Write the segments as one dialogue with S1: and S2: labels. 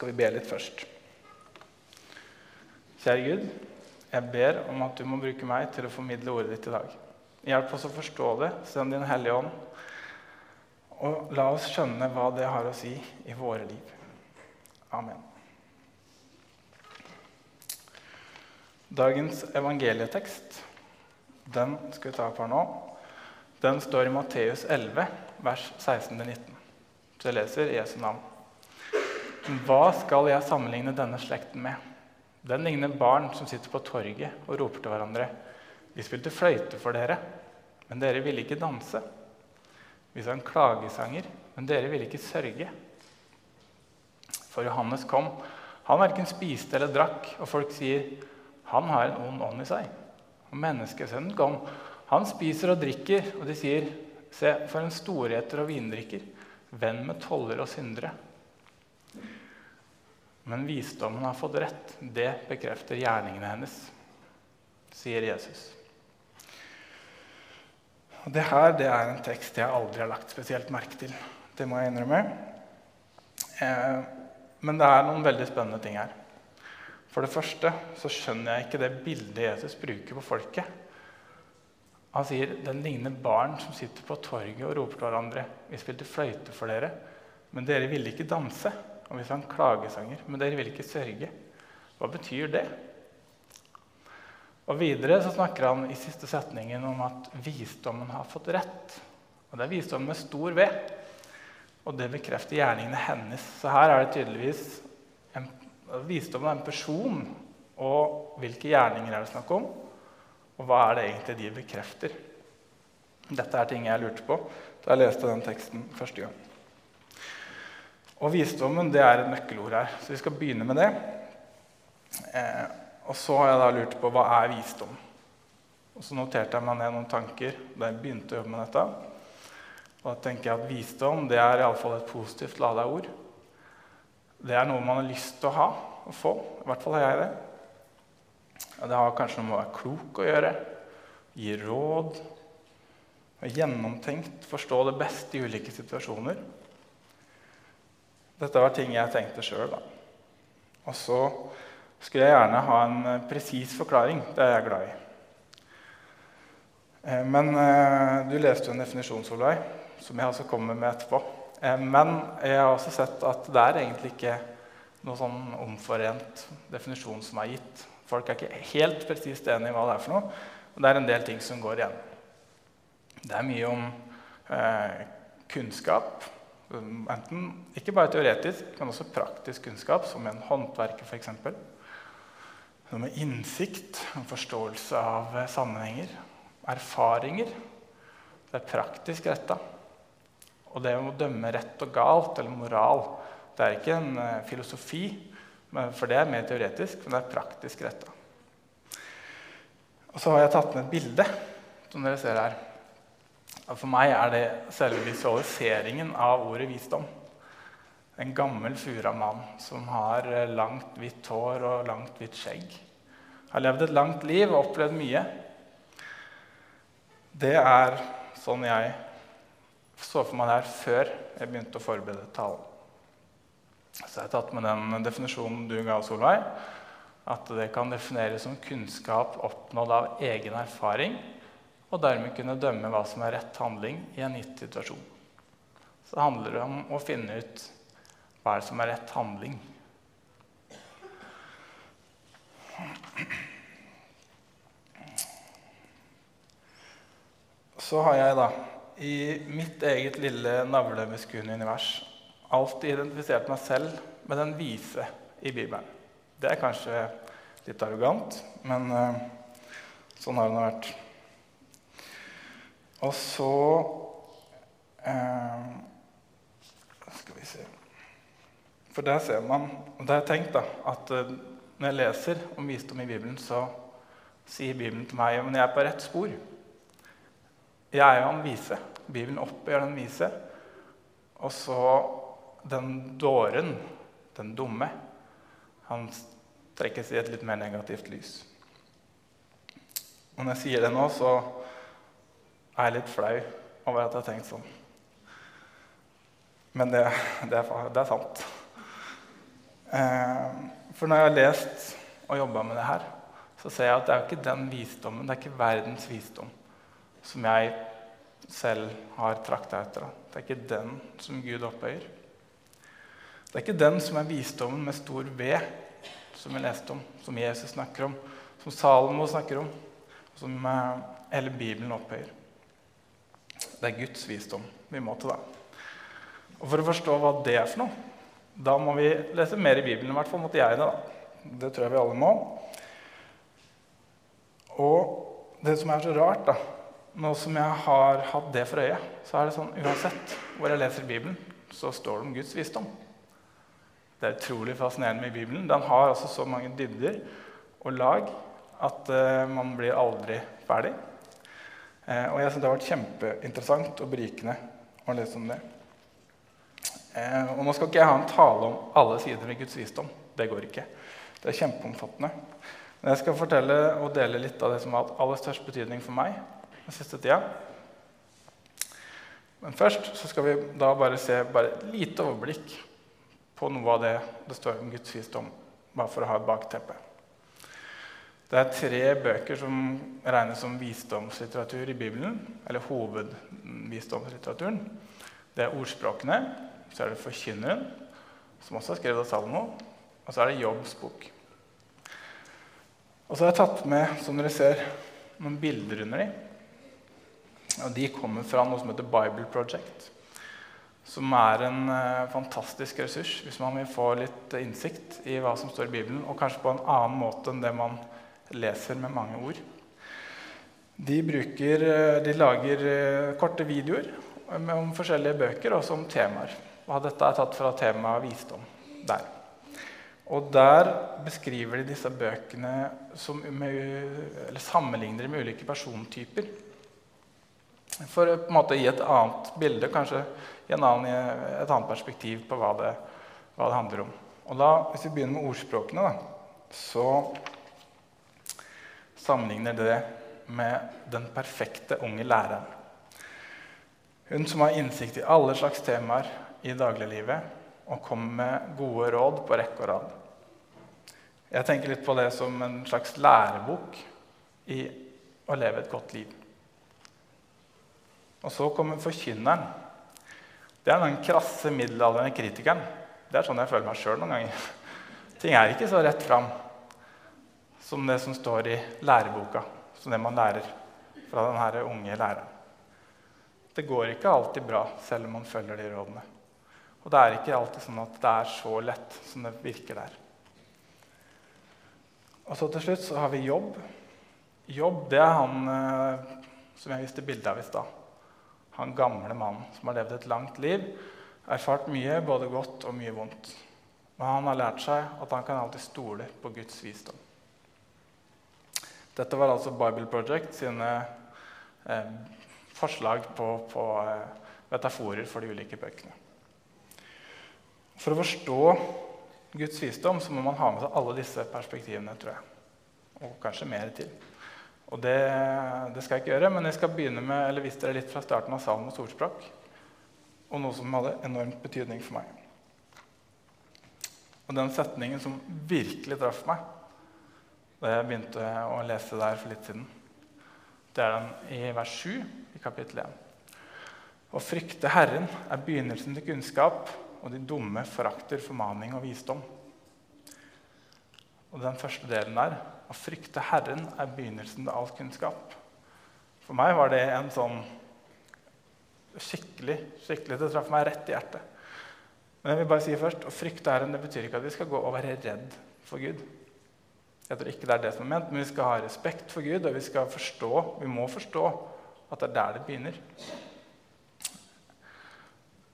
S1: skal vi be litt først. Kjære Gud, jeg ber om at du må bruke meg til å formidle ordet ditt i dag. Hjelp oss å forstå det, send Din Hellige Ånd, og la oss skjønne hva det har å si i våre liv. Amen. Dagens evangelietekst den skal vi ta opp her nå. Den står i Matteus 11, vers 16-19. Så jeg leser Jesu navn. Hva skal jeg sammenligne denne slekten med? Den ligner barn som sitter på torget og roper til hverandre. Vi spilte fløyte for dere, men dere ville ikke danse. Vi sang klagesanger, men dere ville ikke sørge. For Johannes kom. Han verken spiste eller drakk, og folk sier, 'Han har en ond ånd i seg'. Og menneskesønnen kom. Han spiser og drikker, og de sier, 'Se, for en storheter og vindrikker', venn med toller og syndere. Men visdommen har fått rett. Det bekrefter gjerningene hennes, sier Jesus. Og det her det er en tekst jeg aldri har lagt spesielt merke til. Det må jeg innrømme. Eh, men det er noen veldig spennende ting her. For det første så skjønner jeg ikke det bildet Jesus bruker på folket. Han sier den ligner barn som sitter på torget og roper til hverandre. Vi spilte fløyte for dere, men dere ville ikke danse. Og vi sang klagesanger, men dere vil ikke sørge. Hva betyr det? Og Videre så snakker han i siste setningen om at visdommen har fått rett. Og Det er visdommen med stor V, og det bekrefter gjerningene hennes. Så her er det tydeligvis en, visdommen er en person, og hvilke gjerninger er det snakk om? Og hva er det egentlig de bekrefter? Dette er ting jeg lurte på da jeg leste den teksten første gang. Og visdommen det er et nøkkelord her, så vi skal begynne med det. Eh, og så har jeg da lurt på hva er visdom. Og så noterte jeg meg ned noen tanker da jeg begynte å jobbe med dette. Og da tenker jeg at visdom det er iallfall et positivt lada ord. Det er noe man har lyst til å ha og få. I hvert fall har jeg det. Og det har kanskje noe med å være klok å gjøre. Gi råd. Gjennomtenkt. Forstå det beste i ulike situasjoner. Dette var ting jeg tenkte sjøl. Og så skulle jeg gjerne ha en eh, presis forklaring. Det er jeg glad i. Eh, men eh, du leste jo en definisjon, Solveig, som jeg også kommer med etterpå. Men jeg har også sett at det er egentlig ikke noe sånn omforent definisjon som er gitt. Folk er ikke helt presist enige i hva det er for noe. Og det er en del ting som går igjen. Det er mye om eh, kunnskap, Enten ikke bare teoretisk, men også praktisk kunnskap, som en håndverker f.eks. Noe med innsikt, en forståelse av sammenhenger, erfaringer. Det er praktisk retta. Og det å dømme rett og galt, eller moral, det er ikke en eh, filosofi, for det er mer teoretisk, men det er praktisk retta. Og så har jeg tatt med et bilde, som dere ser her. For meg er det selve visualiseringen av ordet visdom. En gammel, furamann som har eh, langt, hvitt hår og langt, hvitt skjegg. Har levd et langt liv og opplevd mye. Det er sånn jeg så for meg det her før jeg begynte å forberede talen. Så jeg har tatt med den definisjonen du ga, Solveig. At det kan defineres som kunnskap oppnådd av egen erfaring og dermed kunne dømme hva som er rett handling i en gitt situasjon. Så det handler om å finne ut hva er det som er rett handling. Så har jeg da i mitt eget lille navlebeskuende univers alltid identifisert meg selv med den vise i Bibelen. Det er kanskje litt arrogant, men uh, sånn har det nå vært. Og så eh, Skal vi se For der ser man Og det har jeg tenkt da, at eh, når jeg leser om visdom i Bibelen, så sier Bibelen til meg at jeg er på rett spor. Jeg er jo han vise. Bibelen oppgjør den vise. Og så den dåren, den dumme, han trekkes i et litt mer negativt lys. Og når jeg sier det nå, så er jeg litt flau over at jeg har tenkt sånn. Men det, det, er, det er, sant. Eh, for når jeg har lest og jobba med det her, så ser jeg at det er jo ikke den visdommen, det er ikke verdens visdom som jeg selv har trakta etter. Det er ikke den som Gud opphøyer. Det er ikke den som er visdommen med stor V, som vi leste om, som Jesus snakker om, som Salomo snakker om, som eh, hele Bibelen opphøyer. Det er Guds visdom vi må til. da. Og For å forstå hva det er for noe, da må vi lese mer i Bibelen. I hvert fall måtte jeg det. da. Det tror jeg vi alle må. Og det som er så rart, da, nå som jeg har hatt det for øye, så er det sånn uansett hvor jeg leser Bibelen, så står det om Guds visdom. Det er utrolig fascinerende med Bibelen. Den har altså så mange dybder og lag at uh, man blir aldri ferdig. Uh, og jeg synes det har vært kjempeinteressant og berikende å lese om det. Uh, og nå skal ikke jeg ha en tale om alle sider ved Guds visdom. Det går ikke. Det er kjempeomfattende. Men jeg skal fortelle og dele litt av det som har hatt aller størst betydning for meg den siste tida. Men først så skal vi da bare se bare et lite overblikk på noe av det det står om Guds visdom, bare for å ha et bakteppe. Det er tre bøker som regnes som visdomslitteratur i Bibelen. Eller hovedvisdomslitteraturen. Det er ordspråkene, så er det Forkynneren, som også er skrevet av Salomo, og så er det Jobbs bok. Og så har jeg tatt med som dere ser, noen bilder under dem. Og de kommer fra noe som heter Bible Project. Som er en uh, fantastisk ressurs hvis man vil få litt innsikt i hva som står i Bibelen, og kanskje på en annen måte enn det man leser med mange ord. De, bruker, uh, de lager uh, korte videoer om forskjellige bøker, også om temaer. Og dette er tatt fra temaet visdom der. Og der beskriver de disse bøkene som, med, sammenligner med ulike persontyper. For å på en måte gi et annet bilde, kanskje i annen, et annet perspektiv på hva det, hva det, handler om. Og da, Hvis vi begynner med ordspråkene, da, så sammenligner det med den perfekte unge læreren. Hun som har innsikt i alle slags temaer i dagliglivet og kommer med gode råd på rekke og rad. Jeg tenker litt på det som en slags lærebok i å leve et godt liv. Og så kommer forkynneren. Det er den krasse, middelaldrende kritikeren. Det er sånn jeg føler meg sjøl noen ganger. Ting er ikke så rett fram som det som står i læreboka, som det man lærer fra denne unge læreren. Det går ikke alltid bra selv om man følger de rådene. Og det er ikke alltid sånn at det er så lett som det virker der. Og så til slutt så har vi jobb. Jobb det er han eh, som jeg viste bilde av i stad. Han gamle mannen som har levd et langt liv, erfart mye, både godt og mye vondt. Men han har lært seg at han kan alltid stole på Guds visdom. Dette var altså Bible Project sine eh, forslag på, på eh, metaforer for de ulike bøkene. For å forstå Guds visdom, så må man ha med seg alle disse perspektivene, tror jeg. Og kanskje mer til. Og det, det, skal jeg ikke gjøre, men jeg skal begynne med, eller vise dere litt fra starten av Salmos ordspråk. Og noe som hadde enormt betydning for meg. Og den setningen som virkelig traff meg da jeg begynte å lese der for litt siden, det er den i vers 7 i kapittel 1. Å frykte Herren er begynnelsen til kunnskap og de dumme forakter formaning og visdom. Og den første delen der, å frykte Herren, er begynnelsen til all kunnskap. For meg var det en sånn skikkelig skikkelig, Det traff meg rett i hjertet. Men jeg vil bare si først, å frykte Herren det betyr ikke at vi skal gå og være redd for Gud. Jeg tror ikke det er det som er ment, men vi skal ha respekt for Gud, og vi skal forstå, vi må forstå at det er der det begynner.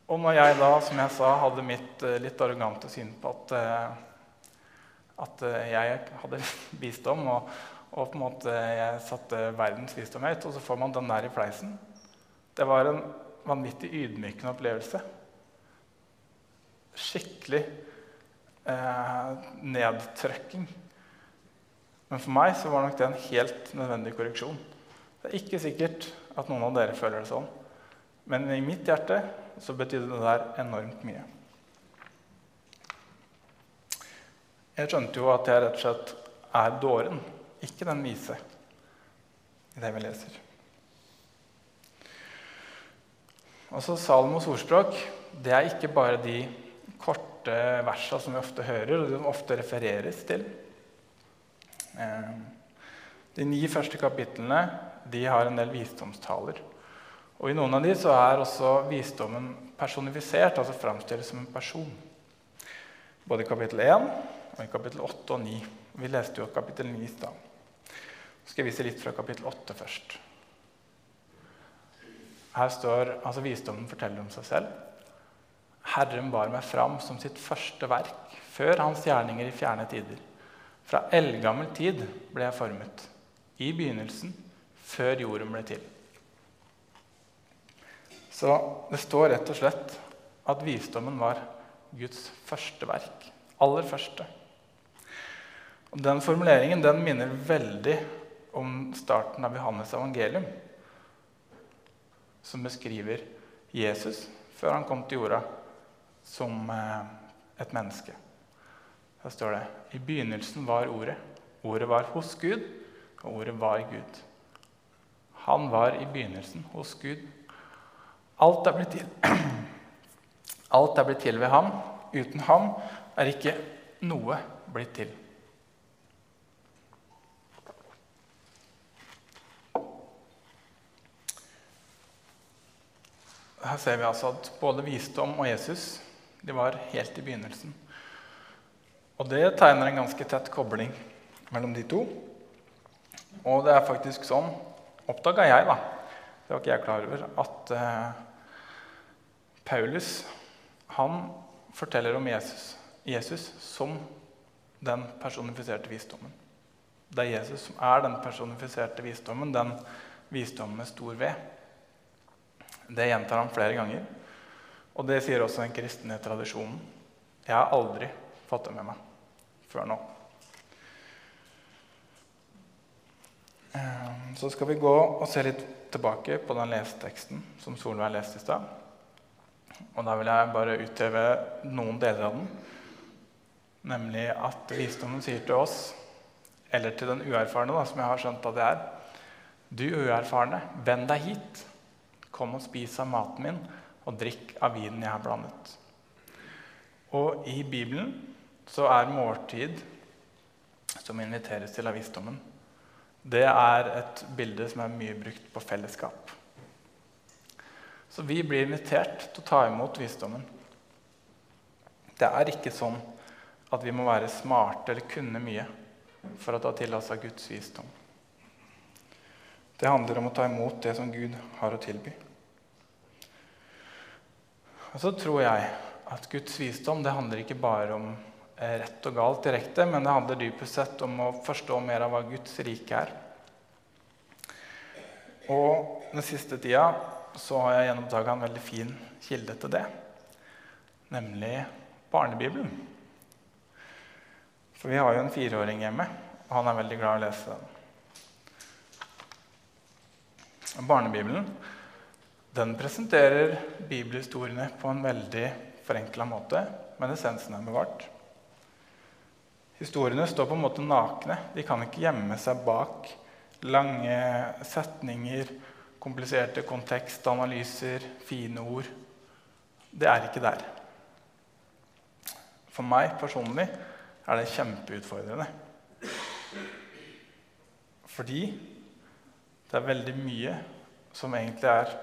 S1: Og når jeg da, som jeg sa, hadde mitt eh, litt arrogante syn på at, eh, at eh, jeg hadde visdom, og, og, på en måte jeg satte verdens visdom høyt, og så får man den der i fleisen Det var en vanvittig ydmykende opplevelse. Skikkelig eh, nedtrykking. Men for meg så var nok det en helt nødvendig korreksjon. Det er ikke sikkert at noen av dere føler det sånn. Men i mitt hjerte så betydde det der enormt mye. Jeg skjønte jo at jeg rett og slett er dåren, ikke den vise, i det vi leser. Altså Salomos ordspråk det er ikke bare de korte versene som vi ofte hører, og som ofte refereres til. Eh, de ni første kapitlene de har en del visdomstaler. Og I noen av de så er også visdommen personifisert, altså framstilles som en person. Både i kapittel 1 og i kapittel 8 og 9. Vi leste jo kapittel 9 i stad. Så skal jeg vise litt fra kapittel 8 først. Her står altså Visdommen forteller om seg selv. Herren bar meg fram som sitt første verk, før hans gjerninger i fjerne tider. Fra eldgammel tid ble jeg formet, i begynnelsen, før jorden ble til. Så det står rett og slett at visdommen var Guds første verk. Aller første. Og Den formuleringen den minner veldig om starten av Johannes evangelium, som beskriver Jesus før han kom til jorda som eh, et menneske. Der står det I begynnelsen var Ordet. Ordet var hos Gud, og ordet var Gud. Han var i begynnelsen hos Gud. Alt er blitt til. Alt er blitt til ved ham. Uten ham er ikke noe blitt til. Her ser vi altså at både visdom og Jesus de var helt i begynnelsen. Og det tegner en ganske tett kobling mellom de to. Og det er faktisk sånn, oppdaga jeg, da, det var ikke jeg klar over, at eh, Paulus han forteller om Jesus, Jesus som den personifiserte visdommen. Det er Jesus som er den personifiserte visdommen, den visdommen med stor V. Det gjentar han flere ganger. Og det sier også den kristne tradisjonen. Jeg har aldri fått det med meg før nå. Ehm, så skal vi gå og se litt tilbake på den leseteksten som Solveig leste i stad. Og da vil jeg bare utheve noen deler av den. Nemlig at visdommen sier til oss, eller til den uerfarne, da, som jeg har skjønt at det er Du uerfarne, vend deg hit. Kom og spis av maten min og drikk av vinen jeg har blandet. Og i Bibelen så er måltid som inviteres til av visdommen, det er et bilde som er mye brukt på fellesskap. Så vi blir invitert til å ta imot visdommen. Det er ikke sånn at vi må være smarte eller kunne mye for å ta til oss av Guds visdom. Det handler om å ta imot det som Gud har å tilby. Og så tror jeg at Guds visdom det handler ikke bare om rett og galt direkte, men det handler dypest sett om å forstå mer av hva Guds rike er. Og den siste tida så har jeg gjenoppdaga en veldig fin kilde til det, nemlig Barnebibelen. For vi har jo en fireåring hjemme, og han er veldig glad i å lese den. Barnebibelen den presenterer bibelhistoriene på en veldig forenkla måte, men essensen er bevart. Historiene står på en måte nakne. De kan ikke gjemme seg bak lange setninger, kompliserte kontekstanalyser, fine ord. Det er ikke der. For meg personlig er det kjempeutfordrende. Fordi det er veldig mye som egentlig er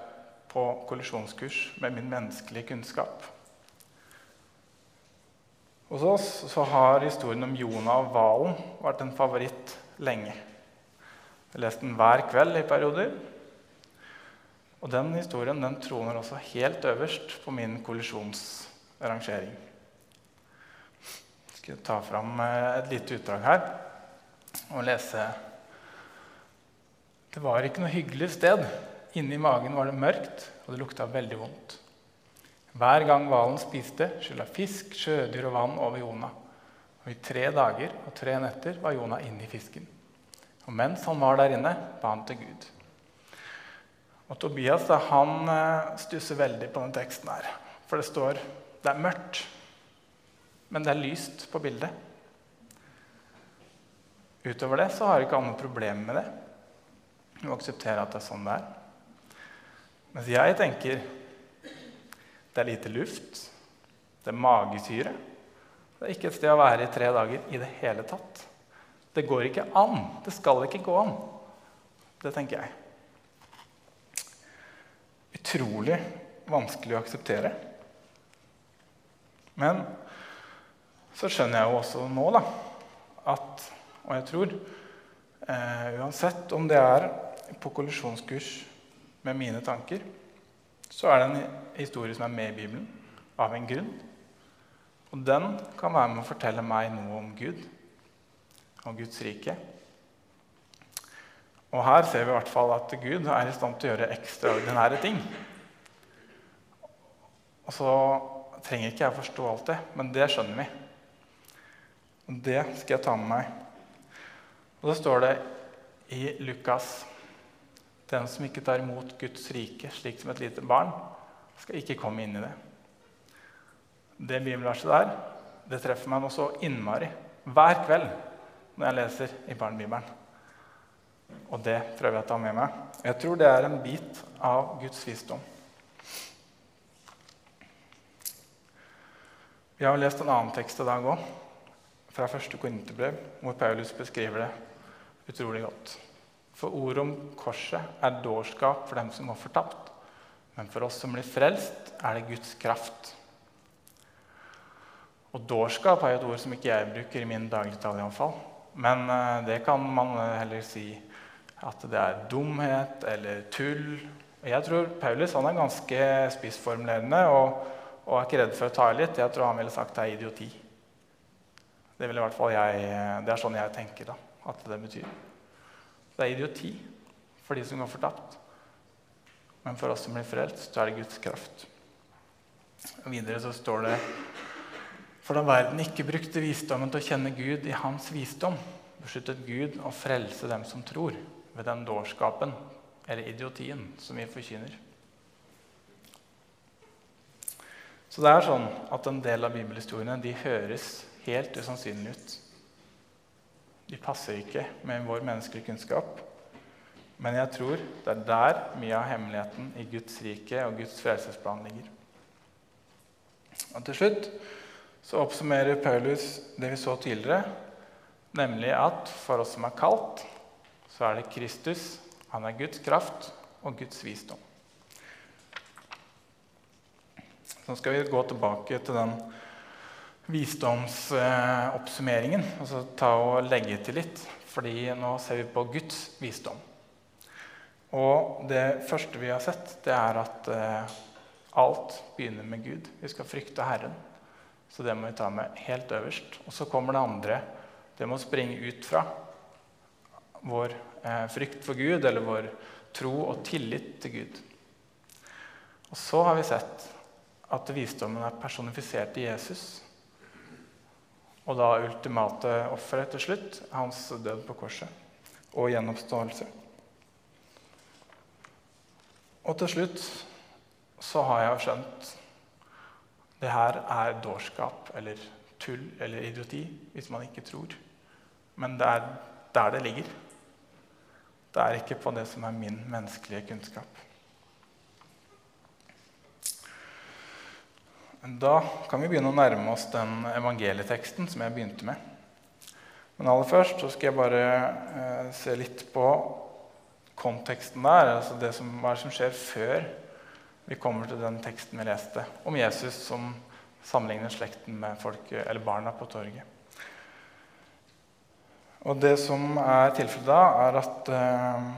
S1: på kollisjonskurs med min menneskelige kunnskap. Hos oss så har historien om Jonah og hvalen vært en favoritt lenge. Jeg leste den hver kveld i perioder. Og den historien den troner også helt øverst på min kollisjonsrangering. Jeg skal ta fram eh, et lite utdrag her og lese Det var ikke noe hyggelig sted Inni magen var det mørkt, og det lukta veldig vondt. Hver gang hvalen spiste, skylla fisk, sjødyr og vann over Jonah. Og I tre dager og tre netter var Jonah inne i fisken. Og mens han var der inne, ba han til Gud. Og Tobias han eh, stusser veldig på den teksten her. For det står det er mørkt, men det er lyst på bildet. Utover det så har ikke han noe problem med det. Jeg må akseptere at det er sånn det er. Mens jeg tenker det er lite luft, det er magesyre. Det er ikke et sted å være i tre dager i det hele tatt. Det går ikke an. Det skal ikke gå an. Det tenker jeg. Utrolig vanskelig å akseptere. Men så skjønner jeg jo også nå da, at Og jeg tror eh, uansett om det er på kollisjonskurs med mine tanker, så er det en historie som er med i Bibelen av en grunn. Og den kan være med å fortelle meg noe om Gud, og Guds rike. Og her ser vi i hvert fall at Gud er i stand til å gjøre ekstraordinære ting. Og så trenger ikke jeg forstå alt det, men det skjønner vi. Og det skal jeg ta med meg. Og da står det i Lukas Den som ikke tar imot Guds rike slik som et lite barn, skal ikke komme inn i det. Det bibelverset der det treffer meg nå så innmari hver kveld når jeg leser i Barnebibelen. Og det prøver jeg å ta med meg. Jeg tror det er en bit av Guds visdom. Vi har lest en annen tekst i dag òg, fra første Korinterbrev, hvor Paulus beskriver det utrolig godt. For ordet om korset er dårskap for dem som går fortapt. Men for oss som blir frelst, er det Guds kraft. Og dårskap er jo et ord som ikke jeg bruker i min dagligtale. Iallfall. Men eh, det kan man heller si at det er dumhet eller tull. Jeg tror Paulus han er ganske spissformulerende. og og er ikke redd for å ta i litt. Jeg tror han ville sagt det er idioti. Det, vil i hvert fall jeg, det er sånn jeg tenker da, at det betyr. Det er idioti for de som går fortapt. Men for oss som blir frelst, så er det Guds kraft. Og videre så står det For da verden ikke brukte visdommen til å kjenne Gud i hans visdom, besluttet Gud å frelse dem som tror, ved den dårskapen, eller idiotien, som vi forkynner. Så det er sånn at en del av bibelhistoriene de høres helt usannsynlige ut. De passer ikke med vår menneskelige kunnskap. Men jeg tror det er der mye av hemmeligheten i Guds rike og Guds frelsesplan ligger. Og Til slutt så oppsummerer Paulus det vi så tidligere, nemlig at for oss som er kalt, så er det Kristus, han er Guds kraft og Guds visdom. Så skal vi gå tilbake til den visdomsoppsummeringen og så ta og legge til litt. Fordi nå ser vi på Guds visdom. Og det første vi har sett, det er at eh, alt begynner med Gud. Vi skal frykte Herren. Så det må vi ta med helt øverst. Og så kommer det andre. Det må springe ut fra vår eh, frykt for Gud eller vår tro og tillit til Gud. Og så har vi sett at visdommen er personifisert i Jesus. Og da ultimate offeret til slutt, hans død på korset og gjenoppståelse. Og til slutt så har jeg skjønt det her er dårskap eller tull eller idioti hvis man ikke tror. Men det er der det ligger. Det er ikke på det som er min menneskelige kunnskap. Da kan vi begynne å nærme oss den evangelieteksten som jeg begynte med. Men aller først så skal jeg bare eh, se litt på konteksten der. altså det som, Hva som skjer før vi kommer til den teksten vi leste om Jesus som sammenligner slekten med folk, eller barna på torget. Og Det som er tilfellet da, er at eh,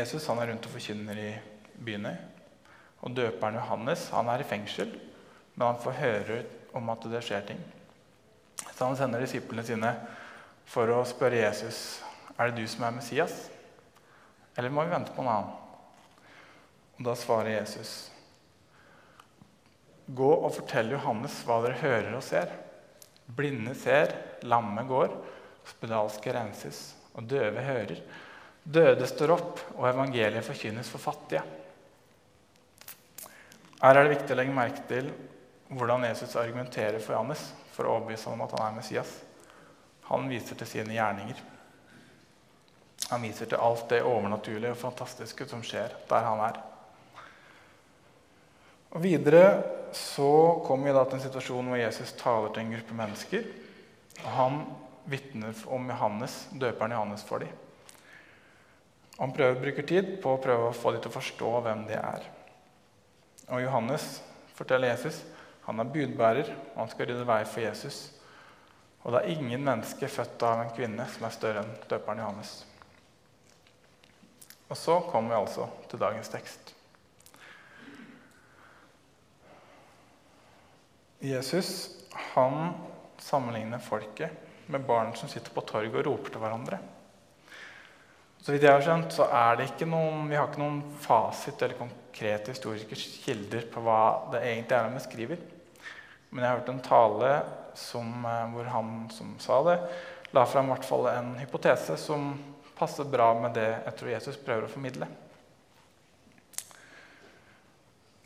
S1: Jesus han er rundt og forkynner i byene. Og døperen Johannes han er i fengsel men han får høre om at det skjer ting. Så han sender disiplene sine for å spørre Jesus er det du som er Messias, eller må vi vente på en annen. Og Da svarer Jesus Gå og fortell Johannes hva dere hører og ser. Blinde ser, lamme går, spedalske renses, og døve hører. Døde står opp, og evangeliet forkynnes for fattige. Her er det viktig å legge merke til hvordan Jesus argumenterer for Johannes for å overbevise ham om at han er Messias. Han viser til sine gjerninger. Han viser til alt det overnaturlige og fantastiske som skjer der han er. Og Videre så kommer vi da til en situasjon hvor Jesus taler til en gruppe mennesker. og Han vitner om Johannes, døperen Johannes for dem. Han prøver, bruker tid på å prøve å få dem til å forstå hvem de er. Og Johannes forteller Jesus han er budbærer, og han skal rydde vei for Jesus. Og det er ingen menneske født av en kvinne som er større enn døperen Johannes. Og så kommer vi altså til dagens tekst. Jesus han sammenligner folket med barn som sitter på torget og roper til hverandre. Så vidt jeg har skjønt, så er det ikke noen, Vi har ikke noen fasit eller konkrete historiske kilder på hva det egentlig er han beskriver. Men jeg har hørt en tale som, eh, hvor han som sa det, la fram hvert fall en hypotese som passer bra med det jeg tror Jesus prøver å formidle.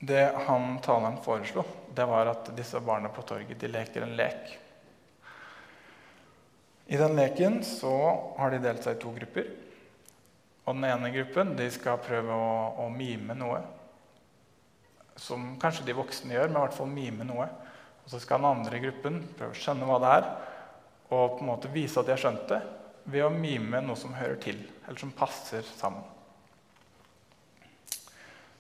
S1: Det han taleren foreslo, det var at disse barna på torget de leker en lek. I den leken så har de delt seg i to grupper. Og den ene gruppen de skal prøve å, å mime noe. Som kanskje de voksne gjør, men i hvert fall mime noe. Og så skal den andre gruppen prøve å skjønne hva det er, og på en måte vise at de har skjønt det, ved å mime noe som hører til, eller som passer sammen.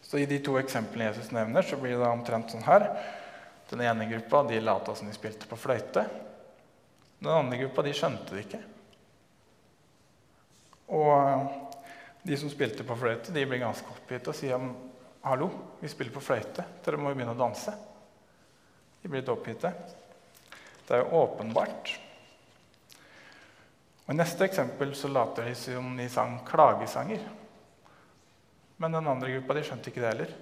S1: Så I de to eksemplene Jesus nevner, så blir det omtrent sånn her. Den ene gruppa de lata som de spilte på fløyte. Den andre gruppa de skjønte det ikke. Og de som spilte på fløyte, de blir ganske oppgitt og sier hallo, vi spiller på fløyte, dere må jo begynne å danse. De blir litt oppgitte. Det er jo åpenbart. Og I neste eksempel så later de som de sang klagesanger. Men den andre gruppa de skjønte ikke det heller.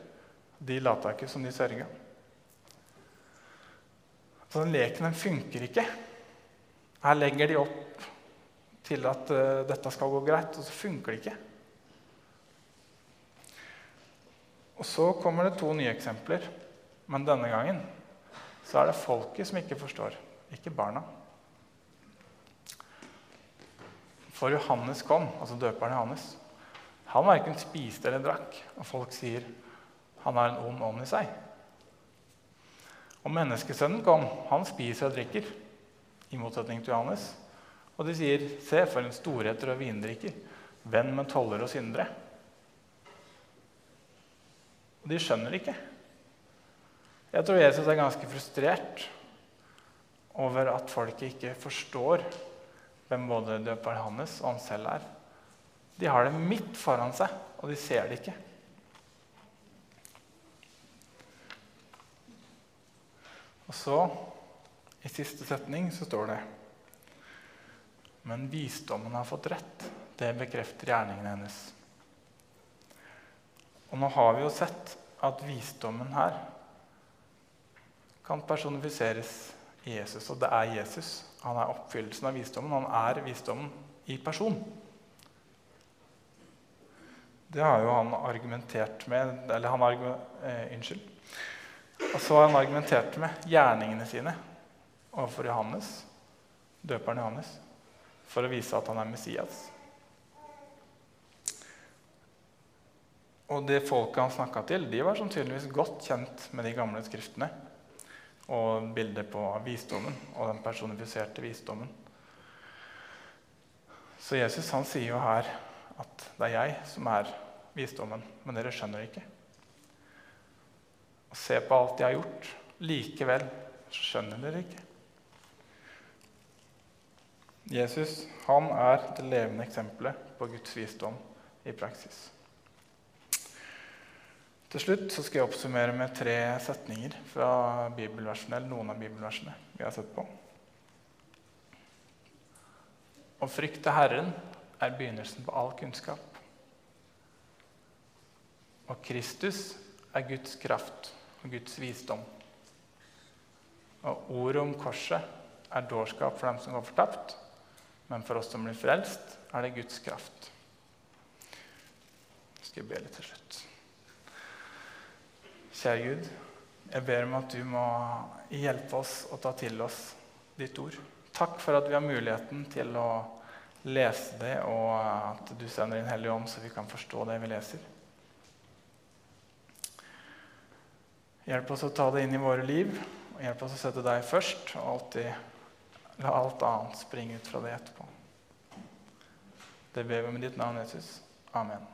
S1: De lata ikke som de sørga. Så den leken den funker ikke. Her legger de opp til at uh, dette skal gå greit, og så funker det ikke. Og så kommer det to nye eksempler, men denne gangen så er det folket som ikke forstår, ikke barna. For Johannes kom, altså døperen Johannes. Han verken spiste eller drakk, og folk sier han har en ond ånd i seg. Og menneskesønnen kom. Han spiser og drikker, i motsetning til Johannes. Og de sier, 'Se, for en storheter og vindrikker, venn med toller og syndere.' Og de skjønner ikke. Jeg tror Jesus er ganske frustrert over at folket ikke forstår hvem både døperen hans og han selv er. De har det midt foran seg, og de ser det ikke. Og så, i siste setning, så står det Men visdommen har fått rett. Det bekrefter gjerningen hennes. Og nå har vi jo sett at visdommen her kan personifiseres i Jesus. Og det er Jesus. Han er oppfyllelsen av visdommen. Han er visdommen i person. Det har jo han argumentert med Eller han eh, Unnskyld. Og så har han argumentert med gjerningene sine overfor Johannes, døperen Johannes, for å vise at han er Messias. Og det folket han snakka til, de var sannsynligvis godt kjent med de gamle skriftene og bildet på visdommen og den personifiserte visdommen. Så Jesus han sier jo her at det er jeg som er visdommen, men dere skjønner det ikke. Og se på alt jeg har gjort. Likevel skjønner dere ikke. Jesus han er det levende eksempelet på Guds visdom i praksis. Til slutt så skal jeg oppsummere med tre setninger fra bibelversene, eller noen av bibelversene vi har sett på. Å frykte Herren er begynnelsen på all kunnskap. Og Kristus er Guds kraft og Guds visdom. Og ordet om korset er dårskap for dem som går fortapt, men for oss som blir frelst, er det Guds kraft. Jeg skal be litt til slutt. Kjære Gud, jeg ber om at du må hjelpe oss å ta til oss ditt ord. Takk for at vi har muligheten til å lese det, og at du sender inn Hellig Ånd, så vi kan forstå det vi leser. Hjelp oss å ta det inn i våre liv, og hjelp oss å sette deg først. Og alltid la alt annet springe ut fra det etterpå. Det ber vi med ditt navn, Jesus. Amen.